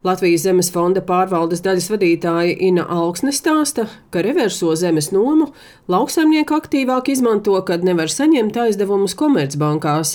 Latvijas zemes fonda pārvaldes daļas vadītāja Ina Alksne stāsta, ka reverso zemes nomu lauksaimnieki aktīvāk izmanto, kad nevar saņemt aizdevumus komercbankās.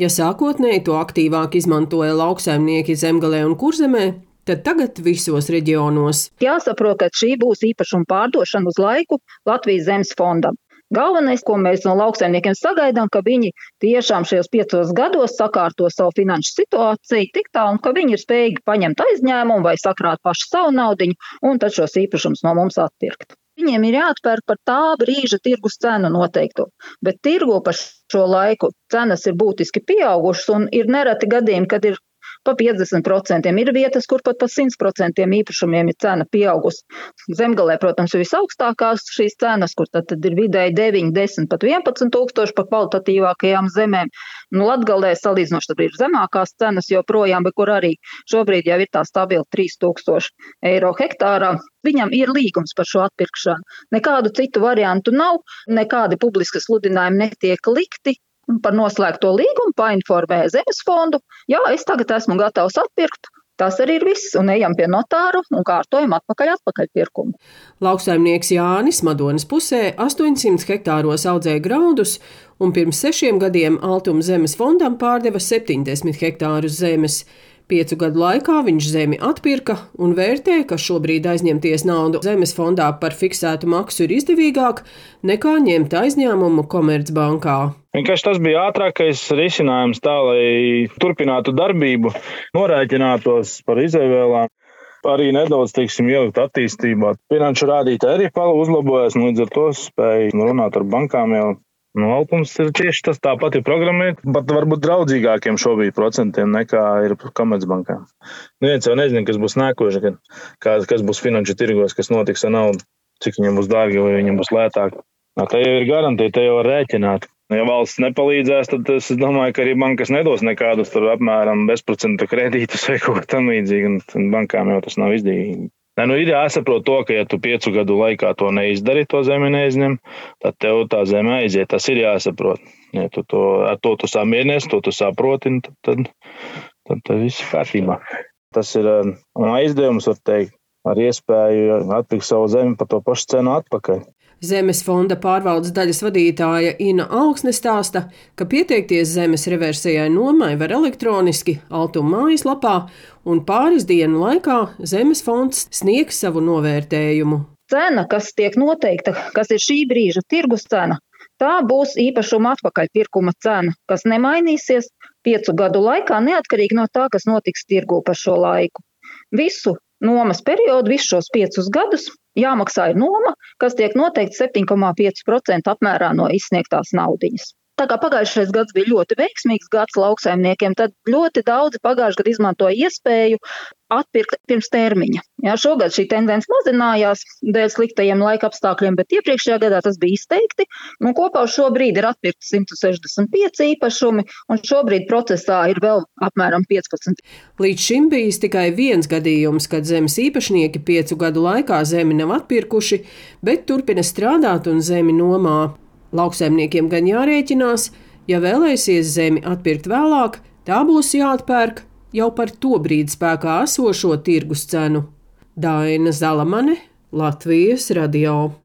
Ja sākotnēji to aktīvāk izmantoja lauksaimnieki zemgalē un kurzemē, tad tagad visos reģionos. Jāsaprot, ka šī būs īpašuma pārdošana uz laiku Latvijas zemes fondam. Galvenais, ko mēs no lauksaimniekiem sagaidām, ka viņi tiešām šajos piecos gados sakārto savu finanšu situāciju tik tālu, ka viņi ir spējīgi paņemt aizņēmumu vai sakrāt pašu savu naudiņu un tad šos īpašumus no mums atpirkt. Viņiem ir jāatpērk par tā brīža tirgus cenu noteikto, bet tirgo par šo laiku cenas ir būtiski pieaugušas un ir nereti gadījumi, kad ir pa 50%. Ir vietas, kur pat pa 100% īpašumiem ir cena pieaugusi. Zemgalē, protams, ir visaugstākās šīs cenas, kur tad, tad ir vidēji 9, 10, pat 11 tūkstoši pa kvalitatīvākajām zemēm. Nu, Latgalē salīdzinoši tad ir zemākās cenas joprojām, bet kur arī šobrīd jau ir tā stabila 3000 eiro hektārā. Viņam ir līgums par šo atpirkšanu. Nekādu citu variantu nav, nekādi publiski sludinājumi netiek likti par noslēgto līgumu painformē Zemes fondu, jā, es tagad esmu gatavs atpirkt. Tas arī ir viss, un ejam pie notāra un kārtojam atpakaļ atpakaļ pirkumu. Lauksaimnieks Jānis Madonas pusē 800 hektāros audzēja graudus, un pirms sešiem gadiem Altuma zemes fondam pārdeva 70 hektārus zemes. Piecu gadu laikā viņš zemi atpirka un vērtē, ka šobrīd aizņemties naudu zemes fondā par fiksētu maksu ir izdevīgāk nekā ņemt aizņēmumu Komercbankā. Vienkārši tas bija ātrākais risinājums tā, lai turpinātu darbību, norēķinātos par izvēlēm arī nedaudz, teiksim, ielikt attīstībā. Finanšu rādītāji arī uzlabojas, līdz ar to spēju runāt ar bankām jau Nu, Alpums ir tieši tas tāpat ir programmēts, pat varbūt draudzīgākiem šobrīd procentiem nekā ir Komercbankā. Neviens jau nezina, kas būs nākošais, kas būs finanšu tirgos, kas notiks ar naudu, cik viņam būs dārgi vai viņam būs lētāk. No, te jau ir garantīja, te jau var rēķināt. Ja valsts nepalīdzēs, tad es domāju, ka arī bankas nedos nekādus tur apmēram bezprocentu kredītus vai ko tamlīdzīgu, bankām jau tas nav izdevīgi. Ne, nu ir jāsaprot to, ka, ja tu piecu gadu laikā to neizdari, to zemi neizņem, tad tev tā zeme aiziet. Tas ir jāsaprot. Ja tu to, ar to tu samierinies, to tu saproti, tad, tad, tad, tad viss ir kārtībā. Tas ir um, aizdevums, var teikt, ar iespēju atpirkt savu zemi par to pašu cenu atpakaļ. Zemes fonda pārvaldes daļas vadītāja Ina Augsne stāsta, ka pieteikties zemes reversijai nomai var elektroniski Altuma mājaslapā, un pāris dienu laikā Zemes fonds sniegs savu novērtējumu. Cena, kas tiek noteikta, kas ir šī brīža tirgus cena, tā būs īpašuma atpakaļpirkuma cena, kas nemainīsies piecu gadu laikā, neatkarīgi no tā, kas notiks tirgu par šo laiku. Visu nomas periodu, visus šos piecus gadus, jāmaksā ir noma, kas tiek noteikti 7,5% apmērā no izsniegtās naudiņas. Tā kā pagājušais gads bija ļoti veiksmīgs gads lauksaimniekiem, tad ļoti daudzi pagājušajā gadā izmantoja iespēju atpirkt pirms termiņa. Jā, šogad šī tendence mazinājās dēļ sliktajiem laika apstākļiem, bet iepriekšējā gadā tas bija izteikti. Un kopā šobrīd ir atpirkti 165 īpašumi, un šobrīd procesā ir vēl apmēram 15. Līdz šim bijis tikai viens gadījums, kad zemes īpašnieki piecu gadu laikā zemi nav atpirkuši, bet turpina strādāt un zemi nomā. Lauksaimniekiem gan jārēķinās, ja vēlēsies zemi atpirkt vēlāk, tā būs jāatpērk jau par to brīdi spēkā esošo tirgus cenu. Daina Zalamane, Latvijas radio.